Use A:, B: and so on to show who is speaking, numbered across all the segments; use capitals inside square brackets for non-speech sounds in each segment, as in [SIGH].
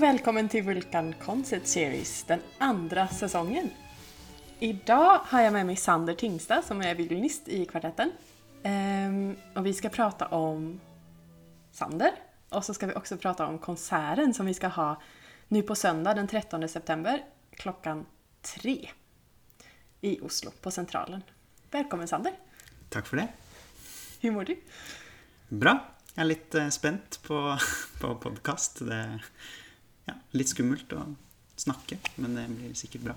A: och välkommen till Vulkan Concert Series, den andra säsongen. Idag har jag med mig Sander Tingstad som är violinist i kvartetten. Um, och vi ska prata om Sander och så ska vi också prata om konserten som vi ska ha nu på söndag den 13 september klockan tre i Oslo på Centralen. Välkommen Sander!
B: Takk for det.
A: Hur mår du?
B: Bra. Jeg er litt spent på, [LAUGHS] på podkast. Det ja, litt skummelt å snakke, men det blir sikkert bra.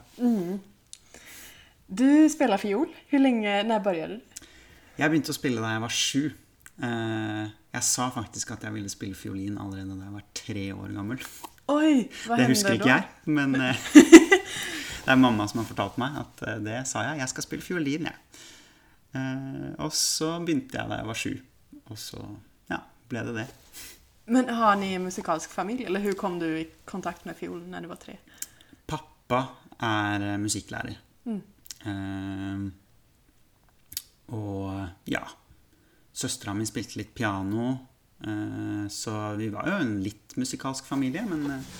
A: Du spiller fiol. Hvor lenge Når begynte du?
B: Jeg begynte å spille da jeg var sju. Eh, Jeg sa faktisk at jeg ville spille fiolin allerede da jeg var tre år gammel.
A: Oi, hva
B: Det husker
A: ikke
B: ikke jeg, men [LAUGHS] eh, det er mamma som har fortalt meg at eh, det sa jeg. Jeg skal spille fiolin, jeg. Og så begynte jeg da jeg var sju. Og så ja, ble det det.
A: Men har ni en musikalsk familie, eller hvordan kom du i kontakt med fiolen når du var tre?
B: Pappa er musikklærer. musikklærer. Eh, og ja Søstera mi spilte litt piano, eh, så vi var jo en litt musikalsk familie. Men eh,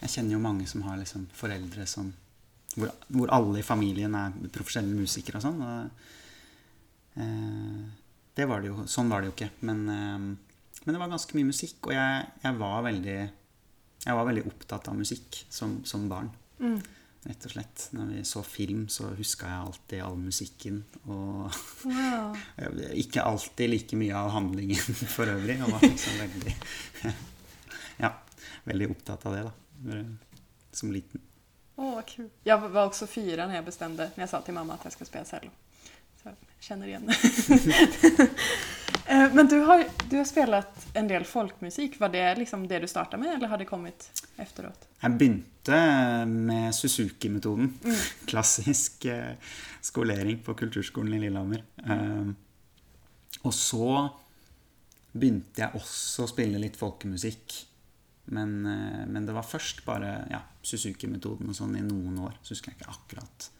B: jeg kjenner jo mange som har liksom foreldre som hvor, hvor alle i familien er profesjonelle musikere og sånn. Og, eh, det var det jo, sånn var det jo ikke. Men, eh, men det var ganske mye musikk, og jeg, jeg, var, veldig, jeg var veldig opptatt av musikk som, som barn. Rett og slett. Når vi så film, så huska jeg alltid all musikken. Og
A: Wow. [LAUGHS]
B: ikke alltid like mye av handlingen [LAUGHS] for øvrig. Jeg var liksom veldig [LAUGHS] Ja, veldig opptatt av det, da. Som liten.
A: Å, oh, kul. Jeg var også fyra når jeg bestemte, når jeg sa til mamma at jeg skulle spela cello. Känner igen [LAUGHS] Eh, Men du har, du har spelat en del folkmusikk. Var det liksom det du starta med eller har det kommet efteråt?
B: Jeg begynte med Suzuki-metoden. [LAUGHS] Klassisk eh, skolering på kulturskolen i Lillehammer. Eh, og så begynte jeg også å spille litt folkemusikk. Men, eh, men det var først bare ja, Suzuki-metoden og sånn i noen år. Så husker jeg ikke akkurat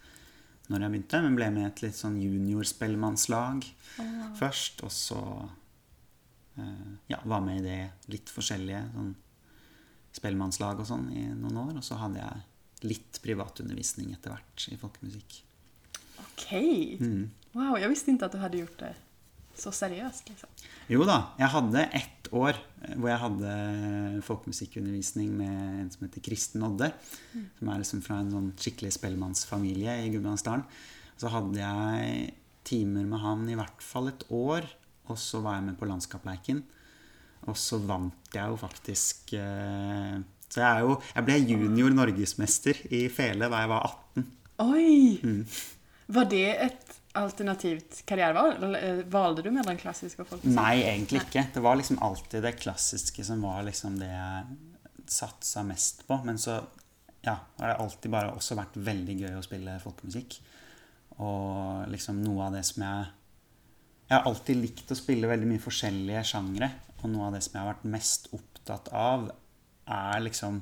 B: når jeg begynte, men ble med i et litt sånn juniorspellemannslag først. Og så eh, ja, var med i det litt forskjellige sånn spellemannslag og sånn i noen år. Og så hadde jeg litt privatundervisning etter hvert i folkemusikk.
A: Okej! Wow, jeg visste ikke at du hadde gjort det så seriøst, Liksom.
B: Jo da, jeg hadde ett år eh, hvor jeg hadde folkemusikkundervisning med en som heter Kristen Odde. Som er liksom fra en sånn skikkelig spellemannsfamilie i Gudbrandsdalen. Så hadde jeg timer med han i hvert fall et år. Og så var jeg med på Landskapleiken. Og så vant jeg jo faktisk eh, Så jeg, er jo, jeg ble junior norgesmester i fele da jeg var 18.
A: Oj! Var det ett alternativt karrierevalg? Eh, du mellom klassisk og folkmusik?
B: Nei, egentlig ikke. Det var liksom alltid det klassiske som var liksom det jeg satsa mest på. Men så ja, har det alltid bare også vært veldig gøy å spille folkemusikk. Og liksom noe av det som jeg Jeg har alltid likt å spille veldig mye forskjellige sjangre. Og noe av det som jeg har vært mest opptatt av, er liksom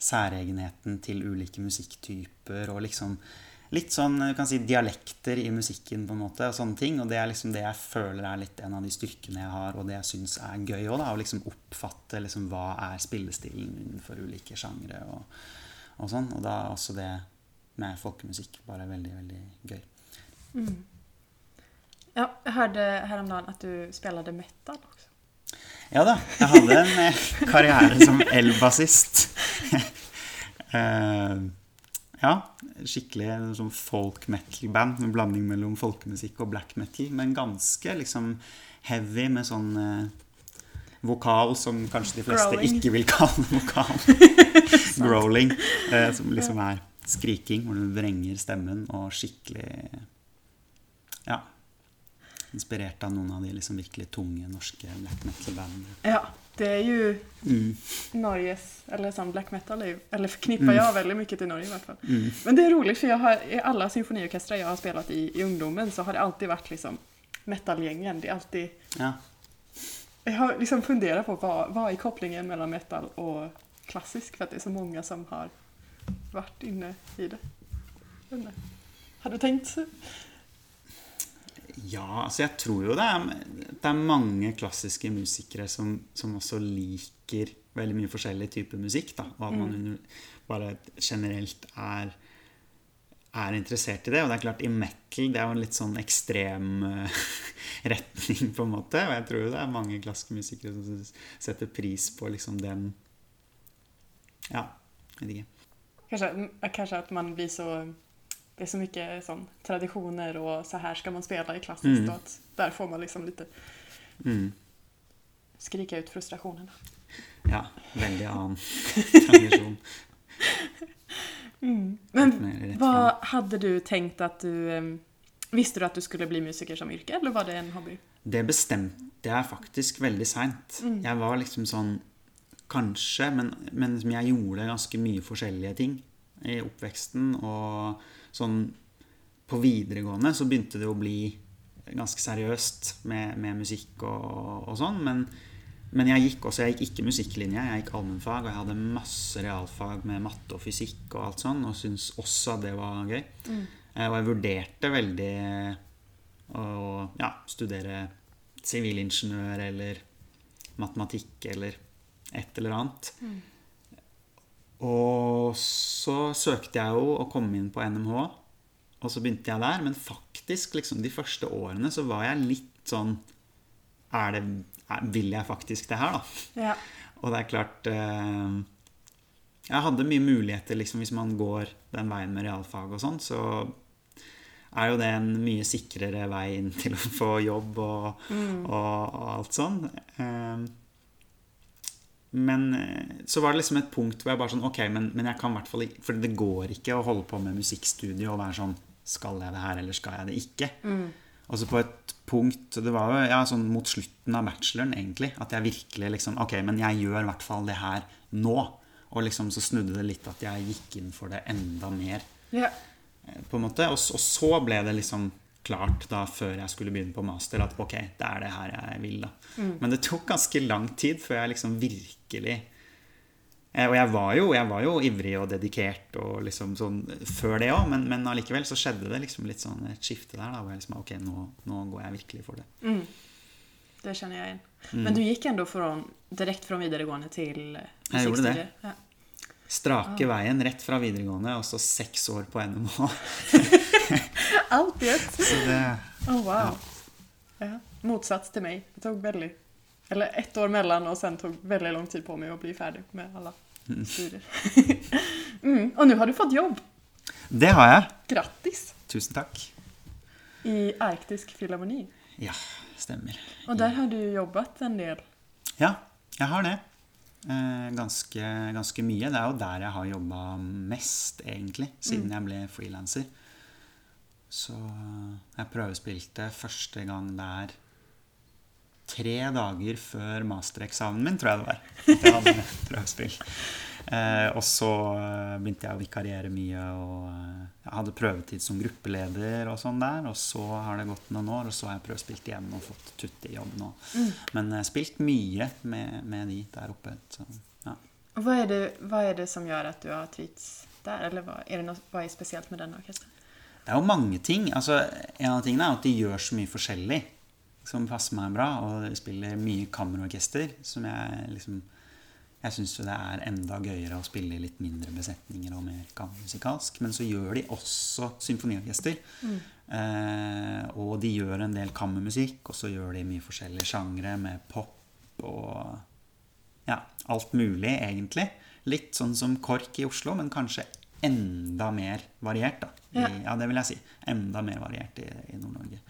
B: særegenheten til ulike musikktyper og liksom litt sånn du kan si, dialekter i musikken på en måte og sånne ting. Og det er liksom det jeg føler er litt en av de styrkene jeg har, og det jeg syns er gøy òg. Å liksom oppfatte liksom hva er spillestilen innenfor ulike sjangre og, og sånn. Og da er også det med folkemusikk bare veldig, veldig gøy.
A: Ja, jeg hørte her om dagen at du spilte metal også.
B: Ja da, jeg hadde en eh, karriere som elbassist. [LAUGHS] Eh, ja, skikkelig sånn folk metal-band. En blanding mellom folkemusikk og black metal. Men ganske liksom heavy med sånn eh, vokal som kanskje de fleste
A: Growling.
B: ikke vil kalle [LAUGHS] vokal. [LAUGHS] Growling. eh, som liksom er skriking, hvor du vrenger stemmen, og skikkelig Ja. Inspirert av noen av de liksom virkelig tunge norske black metal-bandene.
A: Ja, det är ju
B: Mm.
A: Norges, eller sån black metal, är eller förknippar jag väldigt mycket till Norge i alla fall. Men det är roligt för jag har, i alla symfoniorkestrar jag har spelat i, i ungdomen så har det alltid varit liksom metalgängen. Det är alltid,
B: Ja.
A: jag har liksom funderat på vad, vad är kopplingen mellan metal och klassisk för att det är så många som har varit inne i det. Har du tänkt?
B: Ja, altså jeg tror jo det er, det er mange klassiske musikere som, som også liker veldig mye forskjellig type musikk. da, Og at man under- bare generelt er, er interessert i det. Og det er klart, i metal det er jo en litt sånn ekstrem eh, [LAUGHS] retning, på en måte. Og jeg tror jo det er mange klassiske musikere som setter pris på liksom den Ja, vet ikke.
A: Kanskje, kanskje at man blir så... Det är så mycket sån, traditioner och så här ska man spela i klassiskt
B: Mm.
A: och att där får man liksom lite
B: Mm.
A: skrika ut frustrationen.
B: Ja, veldig [LAUGHS] annen tradisjon.
A: Men vad hade du tänkt att du... Visste du att du skulle bli musiker som yrke, eller var det en hobby?
B: Det bestemte jeg faktisk veldig seint. Jeg var liksom sånn Kanskje, men, men liksom jeg gjorde ganske mye forskjellige ting i oppveksten. Og sånn på videregående så begynte det å bli ganske seriøst med, med musikk og, og sånn. Men, men jeg gikk også, jeg gikk ikke musikklinje, jeg gikk allmennfag. Og jeg hadde masse realfag med matte og fysikk og alt sånn, og syntes også at det var gøy. Mm. Og jeg vurderte veldig å ja, studere sivilingeniør eller matematikk eller et eller annet. Og så søkte jeg jo å komme inn på NMH, og så begynte jeg der. Men faktisk, liksom de første årene så var jeg litt sånn er det, er, Vil jeg faktisk det her, da?
A: Ja.
B: Og det er klart eh, Jeg hadde mye muligheter liksom, hvis man går den veien med realfag og sånn, så er jo det en mye sikrere vei inn til å få jobb og, og, og alt sånn. Eh, men eh, så var det liksom et punkt hvor jeg bare sånn Ok, men, men jeg kan i hvert fall ikke For det går ikke å holde på med musikkstudio og være sånn Skal jeg det her, eller skal jeg det ikke? Og så på et punkt Det var jo ja, sånn mot slutten av bacheloren, egentlig, at jeg virkelig liksom Ok, men jeg gjør i hvert fall det her nå. Og liksom så snudde det litt at jeg gikk inn for det enda mer.
A: Ja.
B: eh, På en måte. Og, og så ble det liksom klart da før jeg skulle begynne på master, at ok, det er det her jeg vil. da. Men det tok ganske lang tid før jeg liksom virkelig eh, Og jeg var jo, jeg var jo ivrig og dedikert og liksom sånn før det òg, men, men allikevel så skjedde det liksom litt sånn et skifte der. da, Hvor jeg liksom ok, nå, nå går jeg virkelig for det.
A: Det kjenner jeg igjen.
B: Mm.
A: Men du gikk ändå direkte direkt videregående til musikkstudiet?
B: Jeg gjorde det.
A: Ja.
B: Strake veien rett fra videregående, og så seks år på NMH. [LAUGHS]
A: Alt i ett! Oh, wow. Ja. Motsats til meg. Det tok veldig eller ett år mellom, og sen tok veldig lang tid på meg å bli ferdig med alla studier. [LAUGHS] mm. Og nå har du fått jobb.
B: Det har jeg.
A: Grattis!
B: Tusen takk.
A: I Arktisk Filharmoni.
B: Ja, stemmer.
A: Og der har du jobbet en del.
B: Ja, jeg har det. Eh, ganske, ganske mye. Det er jo der jeg har jobba mest, egentlig, siden jeg ble frilanser. Så jeg prøvespilte første gang der tre dager før mastereksamen min, tror jeg det var. Jeg hadde prøvespill. Eh, og så eh, begynte jeg å vikariere mye, og eh, jeg hadde prøvetid som gruppeleder og sånn der. Og så har det gått noen år, og så har jeg prøvespilt igjen og fått tutti-jobb nå. Men jeg har spilt mye med, med de der oppe. Så, ja.
A: hva, er det, hva er det som gjør at du har trivts der, Eller hva er, det något, vad är speciellt med den orkesteren?
B: Det er jo mange ting. Altså, en av tingene er at de gjør så mye forskjellig som passer meg bra. Og spiller mye kammerorkester, som jeg liksom Jeg syns jo det er enda gøyere å spille i litt mindre besetninger og mer kammermusikalsk. Men så gjør de også symfoniorkester. Eh, og de gjør en del kammermusikk, og så gjør de mye forskjellige sjangre med pop og ja, alt mulig, egentlig. Litt sånn som KORK i Oslo, men kanskje enda mer variert. da. I,
A: Ja.
B: ja, det vil jeg si. Enda mer variert i, i Nord-Norge.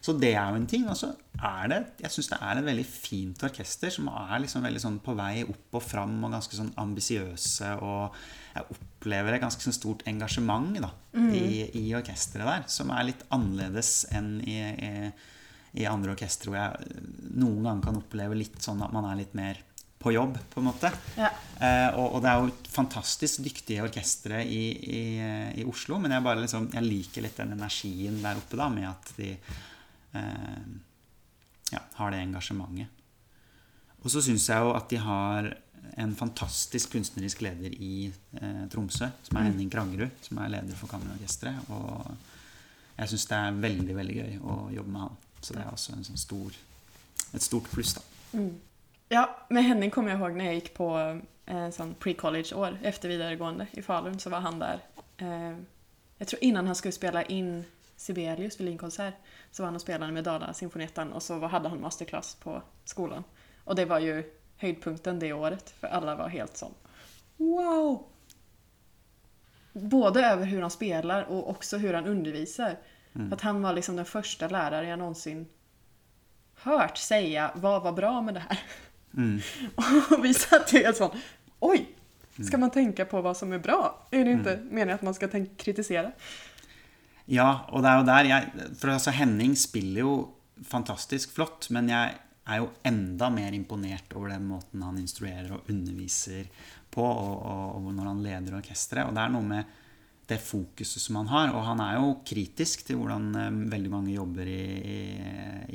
B: Så det er jo en ting. Og så er det Jeg syns det er et veldig fint orkester som er liksom veldig sånn på vei opp og fram og ganske sånn ambisiøse. Og jeg opplever et ganske sånn stort engasjement da, i, i orkesteret der, som er litt annerledes enn i, i, i andre orkestre hvor jeg noen ganger kan oppleve litt sånn at man er litt mer på jobb, på en måte.
A: Ja.
B: Eh, og, og det er jo fantastisk dyktige orkestre i, i, i Oslo, men jeg, bare liksom, jeg liker litt den energien der oppe da, med at de ja, har det engasjementet. Og så syns jeg jo at de har en fantastisk kunstnerisk leder i eh, Tromsø, som er Henning Krangerud, som er leder for Kammerorkesteret. Og jeg syns det er veldig, veldig gøy å jobbe med han. Så det er også en sånn stor, et stort pluss, da.
A: Ja, med Henning kommer jeg ihåg når jeg gikk på eh, sånn pre-college-år efter videregående i Falun så var han der. Eh, jeg tror innan han skulle spille in Sibelius vid Linkonsert så var han och spelade med Dala Sinfoniettan och så var- hade han masterclass på skolan. Och det var ju höjdpunkten det året för alla var helt sån Wow! Både över hur han spelar och också hur han undervisar. Mm. att han var liksom den första lärare jag någonsin hört säga vad var bra med det här.
B: Mm. [LAUGHS]
A: Och vi satt ju helt sån, oj! Ska man tänka på vad som är bra? Är det inte meningen att man ska tänka, kritisera?
B: Ja, og det er jo der jeg For altså, Henning spiller jo fantastisk flott, men jeg er jo enda mer imponert over den måten han instruerer og underviser på, og, og, og når han leder orkesteret. Og det er noe med det fokuset som han har. Og han er jo kritisk til hvordan um, veldig mange jobber i, i,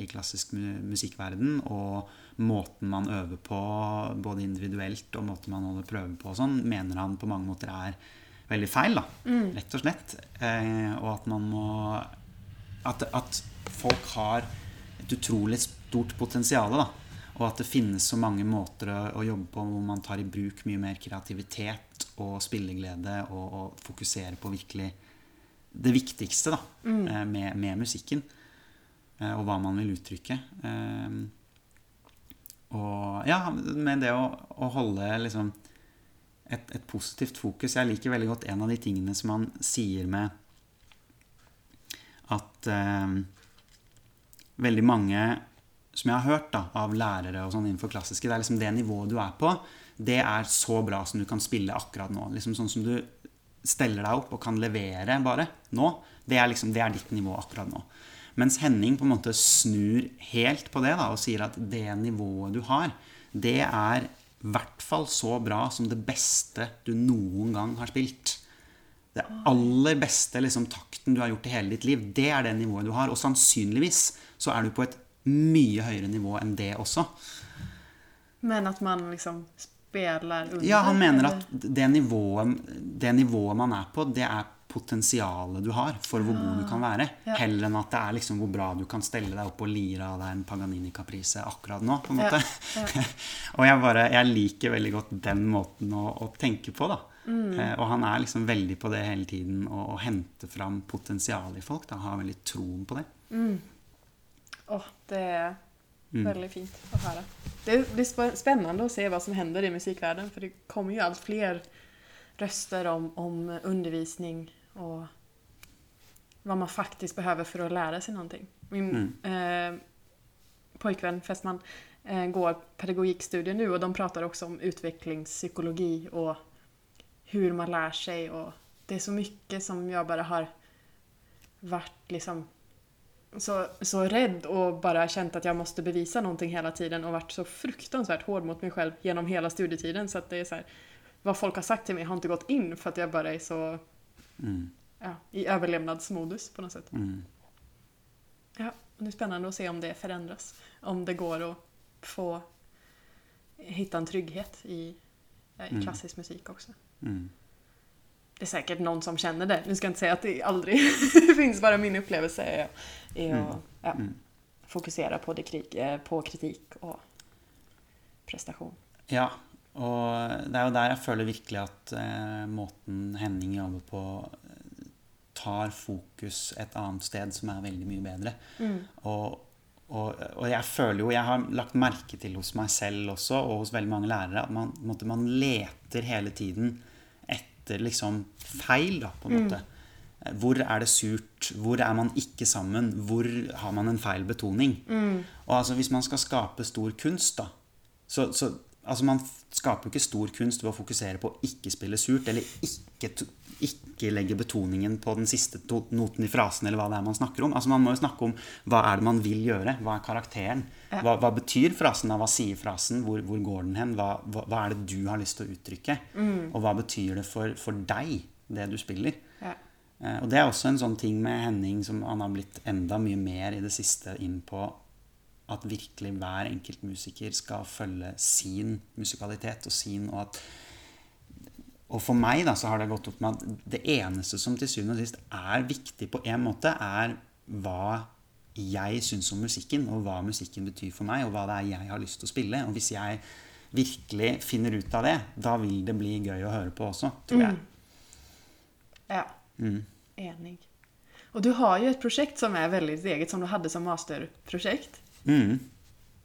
B: i klassisk musikkverden, og måten man øver på, både individuelt og måten man holder prøver på og sånn, mener han på mange måter er veldig feil, da. Rett og slett. Eh, og at man må at, at folk har et utrolig stort potensial, da. Og at det finnes så mange måter å, å jobbe på hvor man tar i bruk mye mer kreativitet og spilleglede og, og fokuserer på virkelig det viktigste da, eh, med, med musikken. eh, Og hva man vil uttrykke. Eh, Og ja, med det å, å holde liksom et, et positivt fokus. Jeg liker veldig godt en av de tingene som han sier med at eh, veldig mange som jeg har hørt da, av lærere og sånn innenfor klassiske, det er liksom det nivået du er på, det er så bra som du kan spille akkurat nå. Liksom sånn som du steller deg opp og kan levere bare nå, det er liksom det er ditt nivå akkurat nå. Mens Henning på en måte snur helt på det da, og sier at det nivået du har, det er i hvert fall så bra som det beste du noen gang har spilt. Det aller beste liksom, takten du har gjort i hele ditt liv, det er det nivået du har. Og sannsynligvis så er du på et mye høyere nivå enn det også.
A: Men at man liksom spiller under?
B: Ja, han mener at det nivået, det nivået man er på, det er potensialet du har for hvor god du kan være.
A: Ja.
B: Heller enn at det er liksom hvor bra du kan stelle deg opp og lire av deg en Paganini Caprice akkurat nå. på en
A: Ja,
B: Ja. [LAUGHS] og jeg, bare, jeg liker veldig godt den måten å, å tenke på. da.
A: Mm.
B: Eh, og han er liksom veldig på det hele tiden, å å hente fram potensialet i folk. da, Har veldig troen på det.
A: Åh, det er
B: Mm.
A: väldigt fint å høre. Det blir spennende å se hva som hender i musikkverdenen, for det kommer jo alt flere röster om, om undervisning och vad man faktiskt behöver för att lära sig någonting. Min eh, pojkvän Fästman eh, går pedagogikstudier nu och de pratar också om utvecklingspsykologi och hur man lär sig och det är så mycket som jag bara har varit liksom så, så rädd och bara känt att jag måste bevisa någonting hela tiden och varit så fruktansvärt hård mot mig själv genom hela studietiden så att det är så här, vad folk har sagt till mig har inte gått in för att jag bara är så
B: Mm.
A: ja, i överlevnadsmodus på något sätt.
B: Mm.
A: Ja, det är spännande att se om det förändras. Om det går att få hitta en trygghet i, i
B: Mm.
A: klassisk musik också.
B: Mm.
A: Det är säkert någon som känner det. Nu ska jag inte säga att det aldrig [LAUGHS] finns, bara min upplevelse är, är att
B: Mm.
A: ja, fokusera på, det eh, på kritik og prestasjon.
B: Ja, og det er jo der jeg føler virkelig at eh, måten Henning jobber på, tar fokus et annet sted som er veldig mye bedre. Og, og, og jeg føler jo, jeg har lagt merke til hos meg selv også, og hos veldig mange lærere, at man, måte, man leter hele tiden etter liksom feil, da, på en måte. Mm. Hvor er det surt? Hvor er man ikke sammen? Hvor har man en feil betoning? Og altså, hvis man skal skape stor kunst, da, så, så altså Man skaper jo ikke stor kunst ved å fokusere på å ikke spille surt, eller ikke, ikke legge betoningen på den siste noten i frasen, eller hva det er man snakker om. Altså Man må jo snakke om hva er det man vil gjøre, hva er karakteren? Hva, hva betyr frasen, da? hva sier frasen, hvor, hvor går den hen? Hva, hva, hva er det du har lyst til å uttrykke? Og hva betyr det for, for deg, det du spiller?
A: Ja.
B: Eh, Og det er også en sånn ting med Henning som han har blitt enda mye mer i det siste inn på at virkelig hver enkelt musiker skal følge sin musikalitet og sin og at Og for meg da, så har det gått opp med at det eneste som til syvende og sist er viktig på en måte, er hva jeg syns om musikken, og hva musikken betyr for meg, og hva det er jeg har lyst til å spille. Og hvis jeg virkelig finner ut av det, da vil det bli gøy å høre på også, tror jeg.
A: Ja. Enig. Og du har jo et prosjekt som er veldig eget, som du hadde som masterprosjekt.
B: Mm.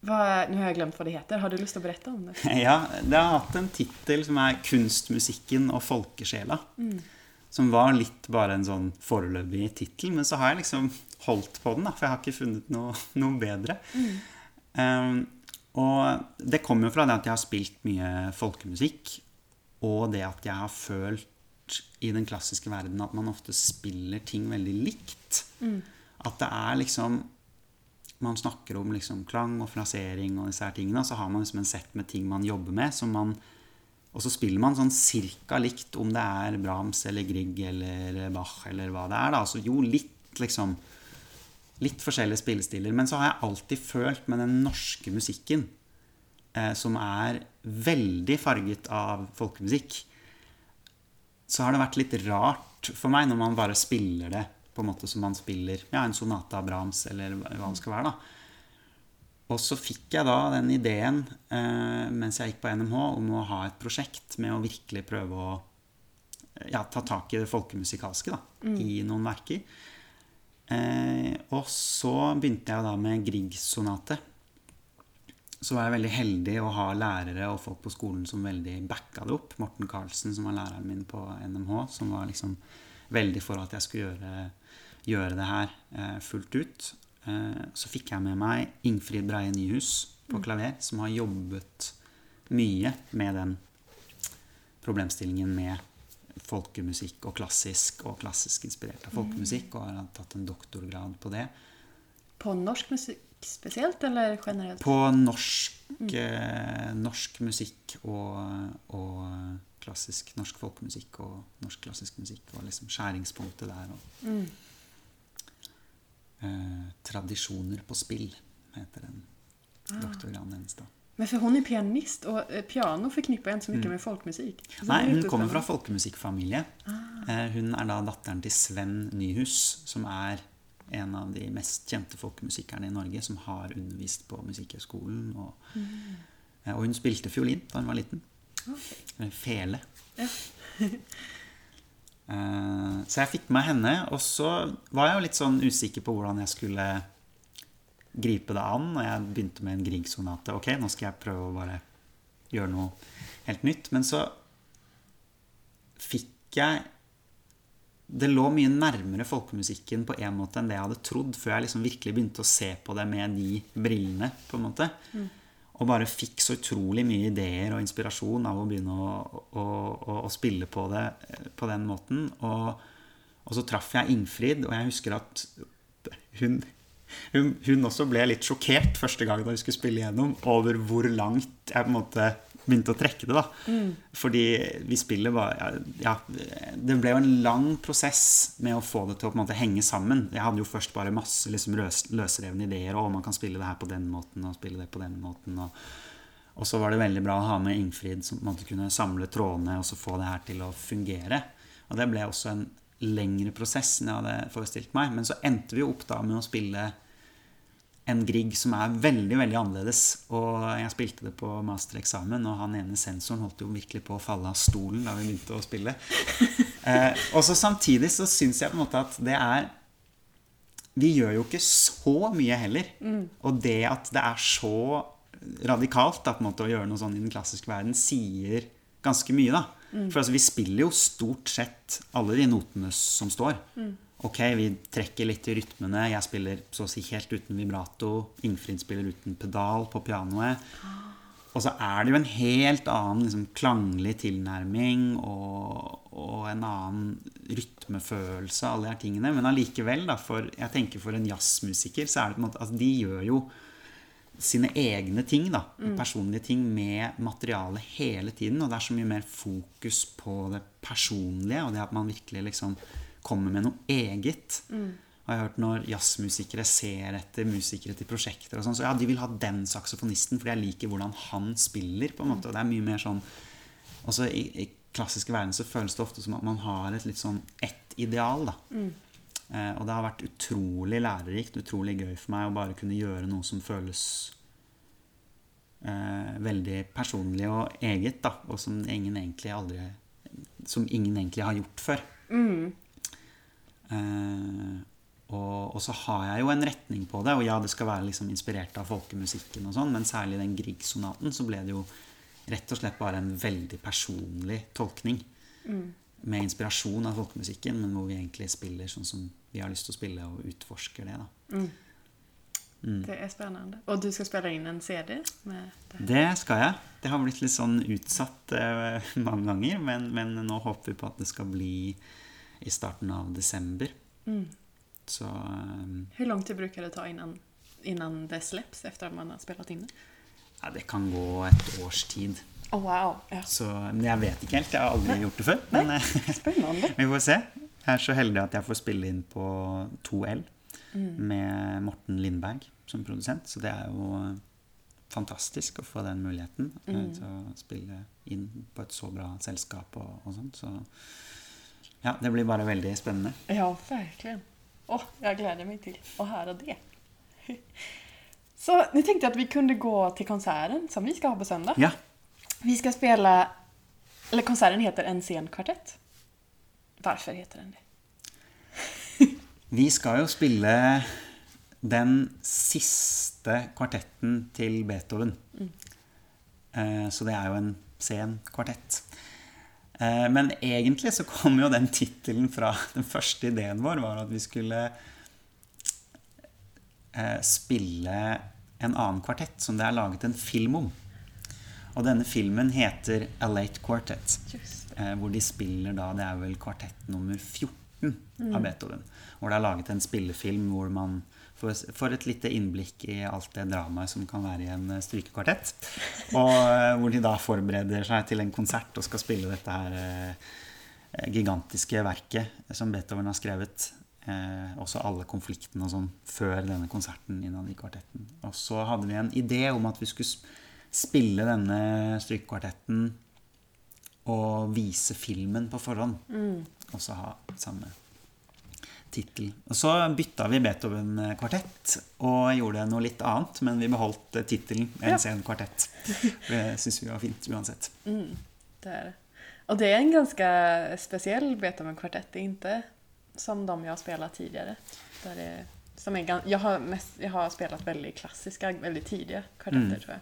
A: Hva, nå har jeg glemt hva det heter. Har du lyst til å berette om det? [LAUGHS]
B: Ja, det har hatt en tittel som er 'Kunstmusikken og folkesjela'. Som var litt bare en sånn foreløpig tittel, men så har jeg liksom holdt på den, da, for jeg har ikke funnet noe, noe bedre. Um, og det kommer jo fra det at jeg har spilt mye folkemusikk, og det at jeg har følt i den klassiske verden at man ofte spiller ting veldig likt. At det er liksom man snakker om liksom klang og frasering og disse her tingene, så har man liksom en sett med ting man jobber med, som man, og så spiller man sånn cirka likt om det er Brahms eller Grieg eller Bach eller hva det er. da, altså Jo, litt liksom Litt forskjellige spillestiler. Men så har jeg alltid følt med den norske musikken, eh, som er veldig farget av folkemusikk, så har det vært litt rart for meg når man bare spiller det på en måte som man spiller ja, en sonate av Brahms, eller hva det skal være. da. Og så fikk jeg da den ideen eh, mens jeg gikk på NMH, om å ha et prosjekt med å virkelig prøve å ja, ta tak i det folkemusikalske da, i noen verker. Eh, og så begynte jeg da med Grieg-sonate. Så var jeg veldig heldig å ha lærere og folk på skolen som veldig backa det opp. Morten Karlsen, som var læreren min på NMH, som var liksom veldig for at jeg skulle gjøre, gjøre det her eh, fullt ut. Eh, så fikk jeg med meg Ingfrid Breie Nyhus på klaver, som har jobbet mye med den problemstillingen med folkemusikk og klassisk og klassisk inspirert av folkemusikk, og har tatt en doktorgrad på det.
A: På norsk musikk spesielt, eller generelt?
B: På norsk, eh, norsk musikk og, og klassisk norsk folkemusikk og norsk klassisk musikk var liksom skjæringspunktet der. Og, eh, Tradisjoner på spill heter den doktorgraden hennes. da.
A: Men for hun er pianist, og eh, piano forknipper en så mye med folkemusikk. Så
B: Nei, hun kommer fra folkemusikkfamilie. Ah. Hun er da datteren til Sven Nyhus, som er en av de mest kjente folkemusikerne i Norge, som har undervist på Musikkhøgskolen. Og, mm. og hun spilte fiolin da hun var liten. Okay. Fele.
A: Ja. [LAUGHS]
B: Eh, Så jeg fikk med henne, og så var jeg jo litt sånn usikker på hvordan jeg skulle gripe det an. Og jeg begynte med en Grieg-sonate. Ok, nå skal jeg prøve å bare gjøre noe helt nytt. Men så fikk jeg Det lå mye nærmere folkemusikken på en måte enn det jeg hadde trodd, før jeg liksom virkelig begynte å se på det med de brillene. på en måte. Og bare fikk så utrolig mye ideer og inspirasjon av å begynne å, å, å, å spille på det på den måten. Og, og så traff jeg Ingfrid, og jeg husker at hun, hun, hun også ble litt sjokkert første gang da vi skulle spille igjennom, over hvor langt jeg på en måte begynte å trekke det. da. Fordi vi spiller bare Ja, det ble jo en lang prosess med å få det til å på en måte henge sammen. Jeg hadde jo først bare masse liksom løs, løsrevne ideer. Å, man kan spille det her på den måten og spille det på den måten. Og, og så var det veldig bra å ha med Ingfrid som på en måte kunne samle trådene og så få det her til å fungere. Og det ble også en lengre prosess enn jeg hadde forestilt meg. Men så endte vi jo opp da med å spille en Grieg som er veldig veldig annerledes. Og jeg spilte det på mastereksamen, og han ene sensoren holdt jo virkelig på å falle av stolen da vi begynte å spille. [LAUGHS] Eh, og så samtidig så syns jeg på en måte at det er Vi gjør jo ikke så mye heller. Og det at det er så radikalt da, på en måte, å gjøre noe sånn i den klassiske verden, sier ganske mye. da. For altså, vi spiller jo stort sett alle de notene som står. Ok, vi trekker litt i rytmene. Jeg spiller så å si helt uten vibrato. Ingfrid spiller uten pedal på pianoet. Og så er det jo en helt annen liksom, klanglig tilnærming og, og en annen rytmefølelse, alle de her tingene. Men allikevel, da, for, jeg tenker for en jazzmusiker, så er det på en måte altså, De gjør jo sine egne ting, da, personlige ting, med materialet hele tiden. Og det er så mye mer fokus på det personlige, og det at man virkelig liksom kommer med noe eget. har jeg hørt når jazzmusikere ser etter musikere til prosjekter, og sånn, så ja, de vil ha den saksofonisten fordi jeg liker hvordan han spiller. på en måte, og det er mye mer sånn også i, i klassiske verden så føles det ofte som at man har et litt sånn ett ideal. da. Eh, og det har vært utrolig lærerikt, utrolig gøy for meg å bare kunne gjøre noe som føles eh, veldig personlig og eget, da, og som ingen egentlig aldri Som ingen egentlig har gjort før. Eh, og, og så har jeg jo en retning på det, og ja, det skal være liksom inspirert av folkemusikken, og sånn, men særlig den Grieg-sonaten så ble det jo rett og slett bare en veldig personlig tolkning. Med inspirasjon av folkemusikken, men hvor vi egentlig spiller sånn som vi har lyst til å spille, og utforsker det. da.
A: Det er spennende. Og du skal spille inn en CD med det.
B: Det skal jeg. Det har blitt litt sånn utsatt eh, [LAUGHS] mange ganger, men, men nå håper vi på at det skal bli i starten av desember. Så um,
A: Hvor lång tid brukar det ta innan, innan det släpps efter att man har spelat in det?
B: ja, det kan gå et års tid.
A: Oh, wow! Ja.
B: Så, men jeg vet ikke helt. Jeg har aldri gjort det før. Men eh, [LAUGHS] vi får se. Jeg er så heldig at jeg får spille inn på 2L med Morten Lindberg som produsent. Så det er jo fantastisk å få den muligheten mm. til å spille inn på et så bra selskap og, og sånt. Så ja, det blir bare veldig spennende.
A: Ja, verkligen. Åh, jag gläder mig till att höra det. [LAUGHS] Så nu tänkte jag att vi kunde gå till konserten som vi ska ha på söndag.
B: Ja,
A: Vi ska spela, eller konserten heter En sen kvartett. Varför heter den det? [LAUGHS]
B: vi skal jo spille den siste kvartetten til Beethoven. Mm. Så det er jo en sen kvartett. Eh, Men egentlig så kom jo den tittelen fra [LAUGHS] Den første ideen vår var at vi skulle eh, spille en annen kvartett som det er laget en film om. Og denne filmen heter A Late Quartet.
A: Just
B: Eh, hvor de spiller da Det er vel kvartett nummer 14 av Beethoven. Hvor det er laget en spillefilm hvor man får et lite innblikk i alt det dramaet som kan være i en eh, strykekvartett. [LAUGHS] Og eh, hvor de da forbereder seg til en konsert og skal spille dette her eh, gigantiske verket som Beethoven har skrevet. Eh, også alle konfliktene og sånn før denne konserten innad i kvartetten. Og så hadde vi en idé om at vi skulle spille denne strykekvartetten og vise filmen på forhånd. Og så ha samme tittel. Og så bytta vi Beethoven-kvartett og gjorde noe litt annet, men vi beholdt eh, tittelen En
A: Ja.
B: sen kvartett. Det syns vi var fint uansett.
A: det er det. Och det er en ganske spesiell Beethoven-kvartett. Det inte som de jeg har spilt tidligere. Där det, som jeg, har mest, jag har spilt veldig klassiske, veldig tidlige kvartetter
B: Mm.
A: tror jeg.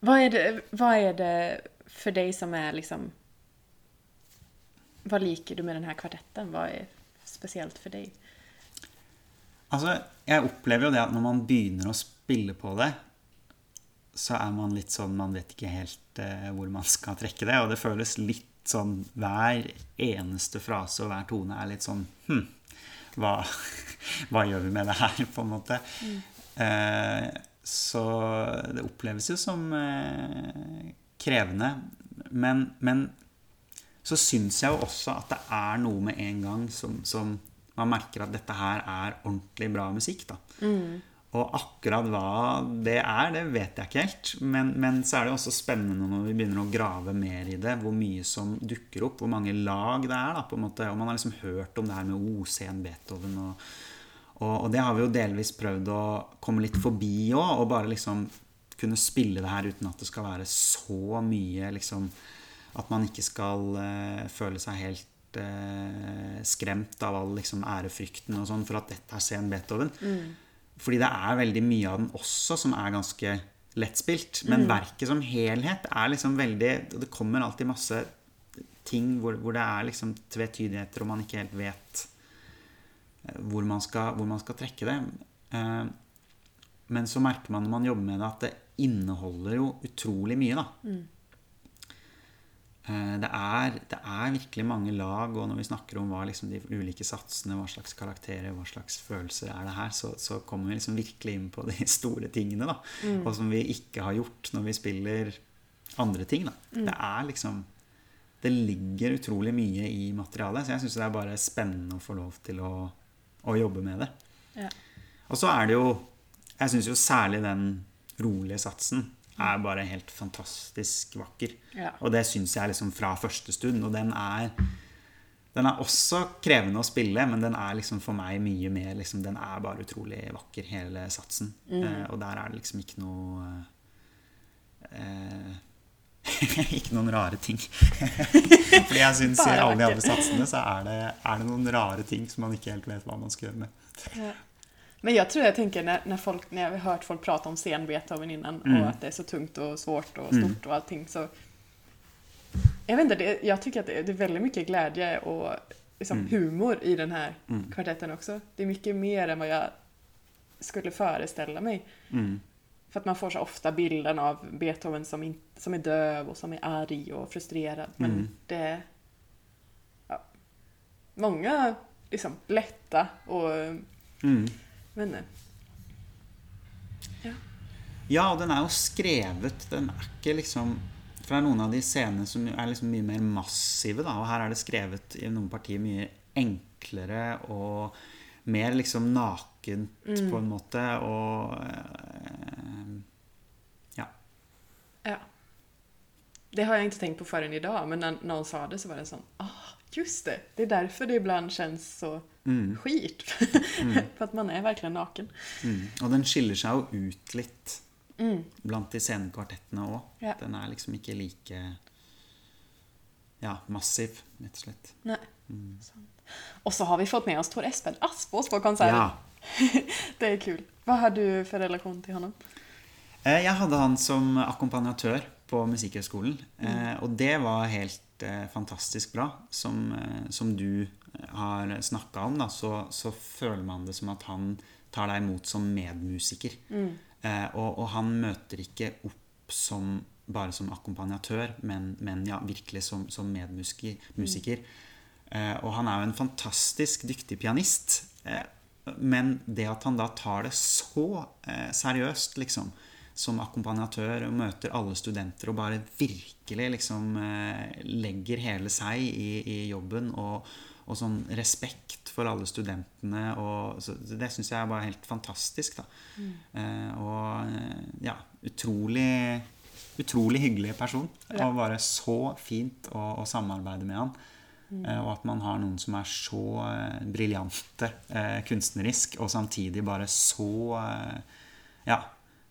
A: Hva er, det, hva er det for deg som er liksom... hva liker du med denne här kvartetten? Hva är speciellt for deg?
B: Altså, jeg opplever jo det at når man begynner å spille på det, så er man litt sånn Man vet ikke helt eh, hvor man skal trekke det. Og det føles litt sånn Hver eneste frase og hver tone er litt sånn Hm, hva, [LAUGHS] hva gjør vi med det her, på en måte? Eh, så det oppleves jo som eh, krevende. Men, men så syns jeg jo også at det er noe med en gang som, som man merker at dette her er ordentlig bra musikk. da. Og akkurat hva det er, det vet jeg ikke helt. Men, men så er det også spennende når vi begynner å grave mer i det, hvor mye som dukker opp, hvor mange lag det er. da, på en måte, Og man har liksom hørt om det her med O-scenen Beethoven. Og, og, og det har vi jo delvis prøvd å komme litt forbi òg, og bare liksom kunne spille det her uten at det skal være så mye liksom At man ikke skal eh, føle seg helt eh, skremt av all liksom, ærefrykten og sånn for at dette er sen Beethoven. Fordi det er veldig mye av den også som er ganske lettspilt. Men verket som helhet er liksom veldig Det kommer alltid masse ting hvor, hvor det er liksom tvetydigheter, og man ikke helt vet eh, hvor man skal, hvor man skal trekke det. Men så merker man når man jobber med det, at det inneholder jo utrolig mye, da. Eh, Det er, det er virkelig mange lag, og når vi snakker om hva liksom de ulike satsene, hva slags karakterer, hva slags følelser er det her, så, så kommer vi liksom virkelig inn på de [LAUGHS] store tingene. da, Og som vi ikke har gjort når vi spiller andre ting. da. Det er liksom Det ligger utrolig mye i materialet, så jeg syns det er bare spennende å få lov til å, å jobbe med det.
A: Ja.
B: Og så er det jo Jeg syns jo særlig den rolige satsen er bare helt fantastisk vakker.
A: Ja.
B: Og det syns jeg liksom fra første stund. Og den er Den er også krevende å spille, men den er liksom for meg mye mer liksom, Den er bare utrolig vakker, hele satsen. Eh, og der er det liksom ikke noe eh, [LAUGHS] Ikke noen rare ting. [LAUGHS] Fordi jeg syns i alle de andre satsene så er det, er det noen rare ting som man ikke helt vet hva man skal gjøre med.
A: Men jag tror jag tänker när, när, folk, när jag har hört folk prata om sen Beethoven innan
B: Mm.
A: och att det är så tungt och svårt och stort och allting så jag vet inte, det, jag tycker att det, det är väldigt mycket glädje och liksom
B: Mm.
A: humor i den här kvartetten också. Det är mycket mer än vad jag skulle föreställa mig.
B: Mm.
A: För att man får så ofta bilden av Beethoven som, in, som är döv och som är arg och frustrerad. Men
B: Mm.
A: det ja, många liksom lätta och
B: Mm.
A: Men Ja.
B: Ja, og den er jo skrevet Den er ikke liksom For det er noen av de scenene som er liksom mye mer massive, da. Og her er det skrevet i noen partier mye enklere og mer liksom nakent på en måte. Og eh, Ja.
A: Ja. Det har jeg ikke tenkt på förrän idag, men när någon sa det så var det sånn ah, just det, det er derfor det ibland känns så skit. [LAUGHS] for at man er virkelig naken.
B: Mm. Og den skiller seg jo ut litt blant de scenekvartettene òg.
A: Ja.
B: Den er liksom ikke like ja, massiv, rett og slett.
A: Nei. Sant. Och så har vi fått med oss Tor Espen Aspås på konsert.
B: Ja. [LAUGHS]
A: det er kul. Hva har du for relasjon til honom?
B: Eh, Jeg hadde han som akkompagnatør på Musikkhøgskolen. eh, Og det var helt eh, fantastisk bra. Som, eh, som du har snakka om, da, så, så føler man det som at han tar deg imot som medmusiker. Eh, og, og han møter ikke opp som, bare som akkompagnatør, men, men ja, virkelig som, som medmusiker. Mm. Eh, og han er jo en fantastisk dyktig pianist. Eh, men det at han da tar det så eh, seriøst, liksom, som akkompagnatør og møter alle studenter og bare virkelig liksom eh, legger hele seg i, i jobben og, og sånn respekt for alle studentene og så, Det syns jeg er bare helt fantastisk, da. Eh, og eh, ja, utrolig Utrolig hyggelig person.
A: Ja.
B: Og bare så fint å, å samarbeide med han. Eh, Og at man har noen som er så eh, briljante eh, kunstnerisk, og samtidig bare så Ja.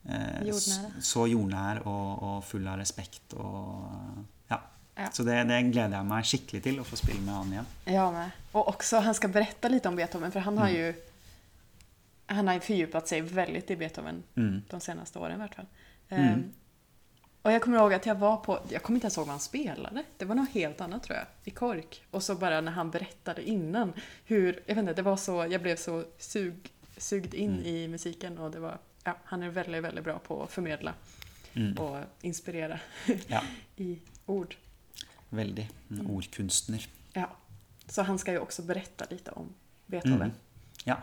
B: Eh,
A: Jordnære.
B: s- Så jordnær og, og full av respekt og Ja.
A: Ja.
B: Så det, det gleder jeg meg skikkelig til, å få spille med han igjen.
A: Ja, med. Og også, han skal berette litt om Beethoven, for han har jo han har fordypet seg veldig väldigt i Beethoven
B: Mm.
A: de seneste årene. i hvert fall. Ehm, Og jeg kommer ihåg att jag var på, Jeg kommer ikke ihåg hva han spilte. Det var noe helt annet, tror jeg. i kork. Og så bare når han fortalte innan hur, jag vet ikke, det var så, jeg ble så sug, sugd inn
B: Mm.
A: i musikken, og det var, ja, han är väldigt, väldigt bra på att förmedla
B: Mm.
A: och inspirera [LAUGHS]
B: Ja,
A: i ord.
B: veldig. En ordkunstner.
A: Ja. Så han ska ju också berätta lite om Beethoven
B: Mm. Ja.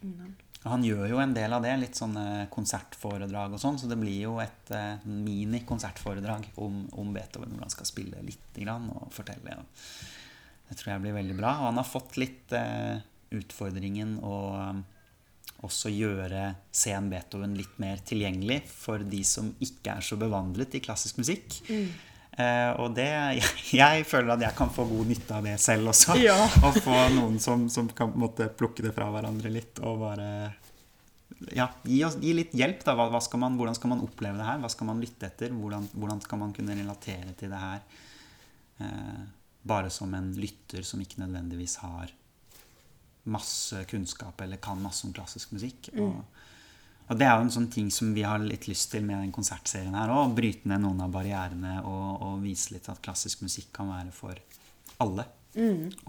A: innan.
B: Han gjør jo en del av det, litt sånne konsertforedrag og sånn, så det blir jo et eh, mini-konsertforedrag om, om Beethoven, hvor han skal spille lite grann og fortelle. Og det tror jeg blir veldig bra. Og han har fått litt eh, utfordringen å eh, også gjøre sen Beethoven litt mer tilgjengelig for de som ikke er så bevandret i klassisk musikk. Eh, og det jeg, [LAUGHS] jeg føler at jeg kan få god nytte av det selv også. [LAUGHS]
A: Ja. [LAUGHS]
B: og få noen som, som kan måtte, plukke det fra hverandre litt og bare ja, gi, oss, gi litt hjelp. da, hva, hva skal man, Hvordan skal man oppleve det her? Hva skal man lytte etter? Hvordan, hvordan skal man kunne relatere til det her? Eh, bare som en lytter som ikke nødvendigvis har masse kunnskap eller kan masse om klassisk musikk. Og, og det er jo en sånn ting som vi har litt lyst til med den konsertserien her òg. Bryte ned noen av barrierene og, og vise litt at klassisk musikk kan være for alle.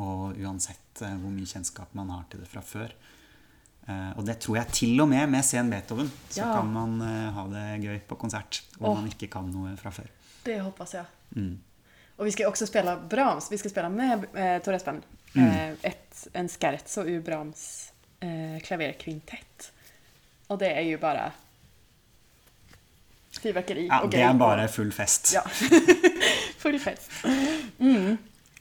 B: Og uansett uh, hvor mye kjennskap man har til det fra før. Uh, og det tror jeg til og med med Sen Beethoven så
A: Ja.
B: kan man uh, ha det gøy på konsert om
A: oh.
B: man ikke kan noe fra før.
A: Det hoppas jeg.
B: Mm.
A: Och vi ska också spela Brahms. Vi ska spela med eh, Tor Espen.
B: Mm.
A: Eh, ett, en scherzo ur Brahms eh, klaverkvintett. Och det är ju bara fyrverkeri
B: Ja,
A: och
B: det
A: är
B: bare full fest.
A: Ja. [LAUGHS] Full fest. Mm.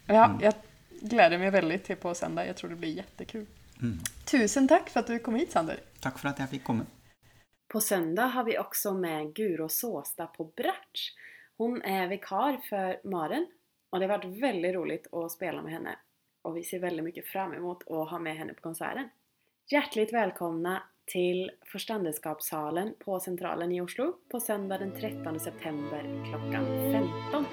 A: Ja, jag gläder mig väldigt till på söndag. Jag tror det blir jättekul.
B: Mm.
A: Tusen tack för att du kom hit Sander.
B: Takk for at jeg fikk komme.
A: På söndag har vi också med Guro Såstad på Bratsch. Hon är vikar för Maren och det har varit väldigt roligt att spela med henne. och vi ser väldigt mycket fram emot att ha med henne på konserten. Hjärtligt välkomna till Förstandeskapssalen på Centralen i Oslo på söndag den 13 september klockan 15.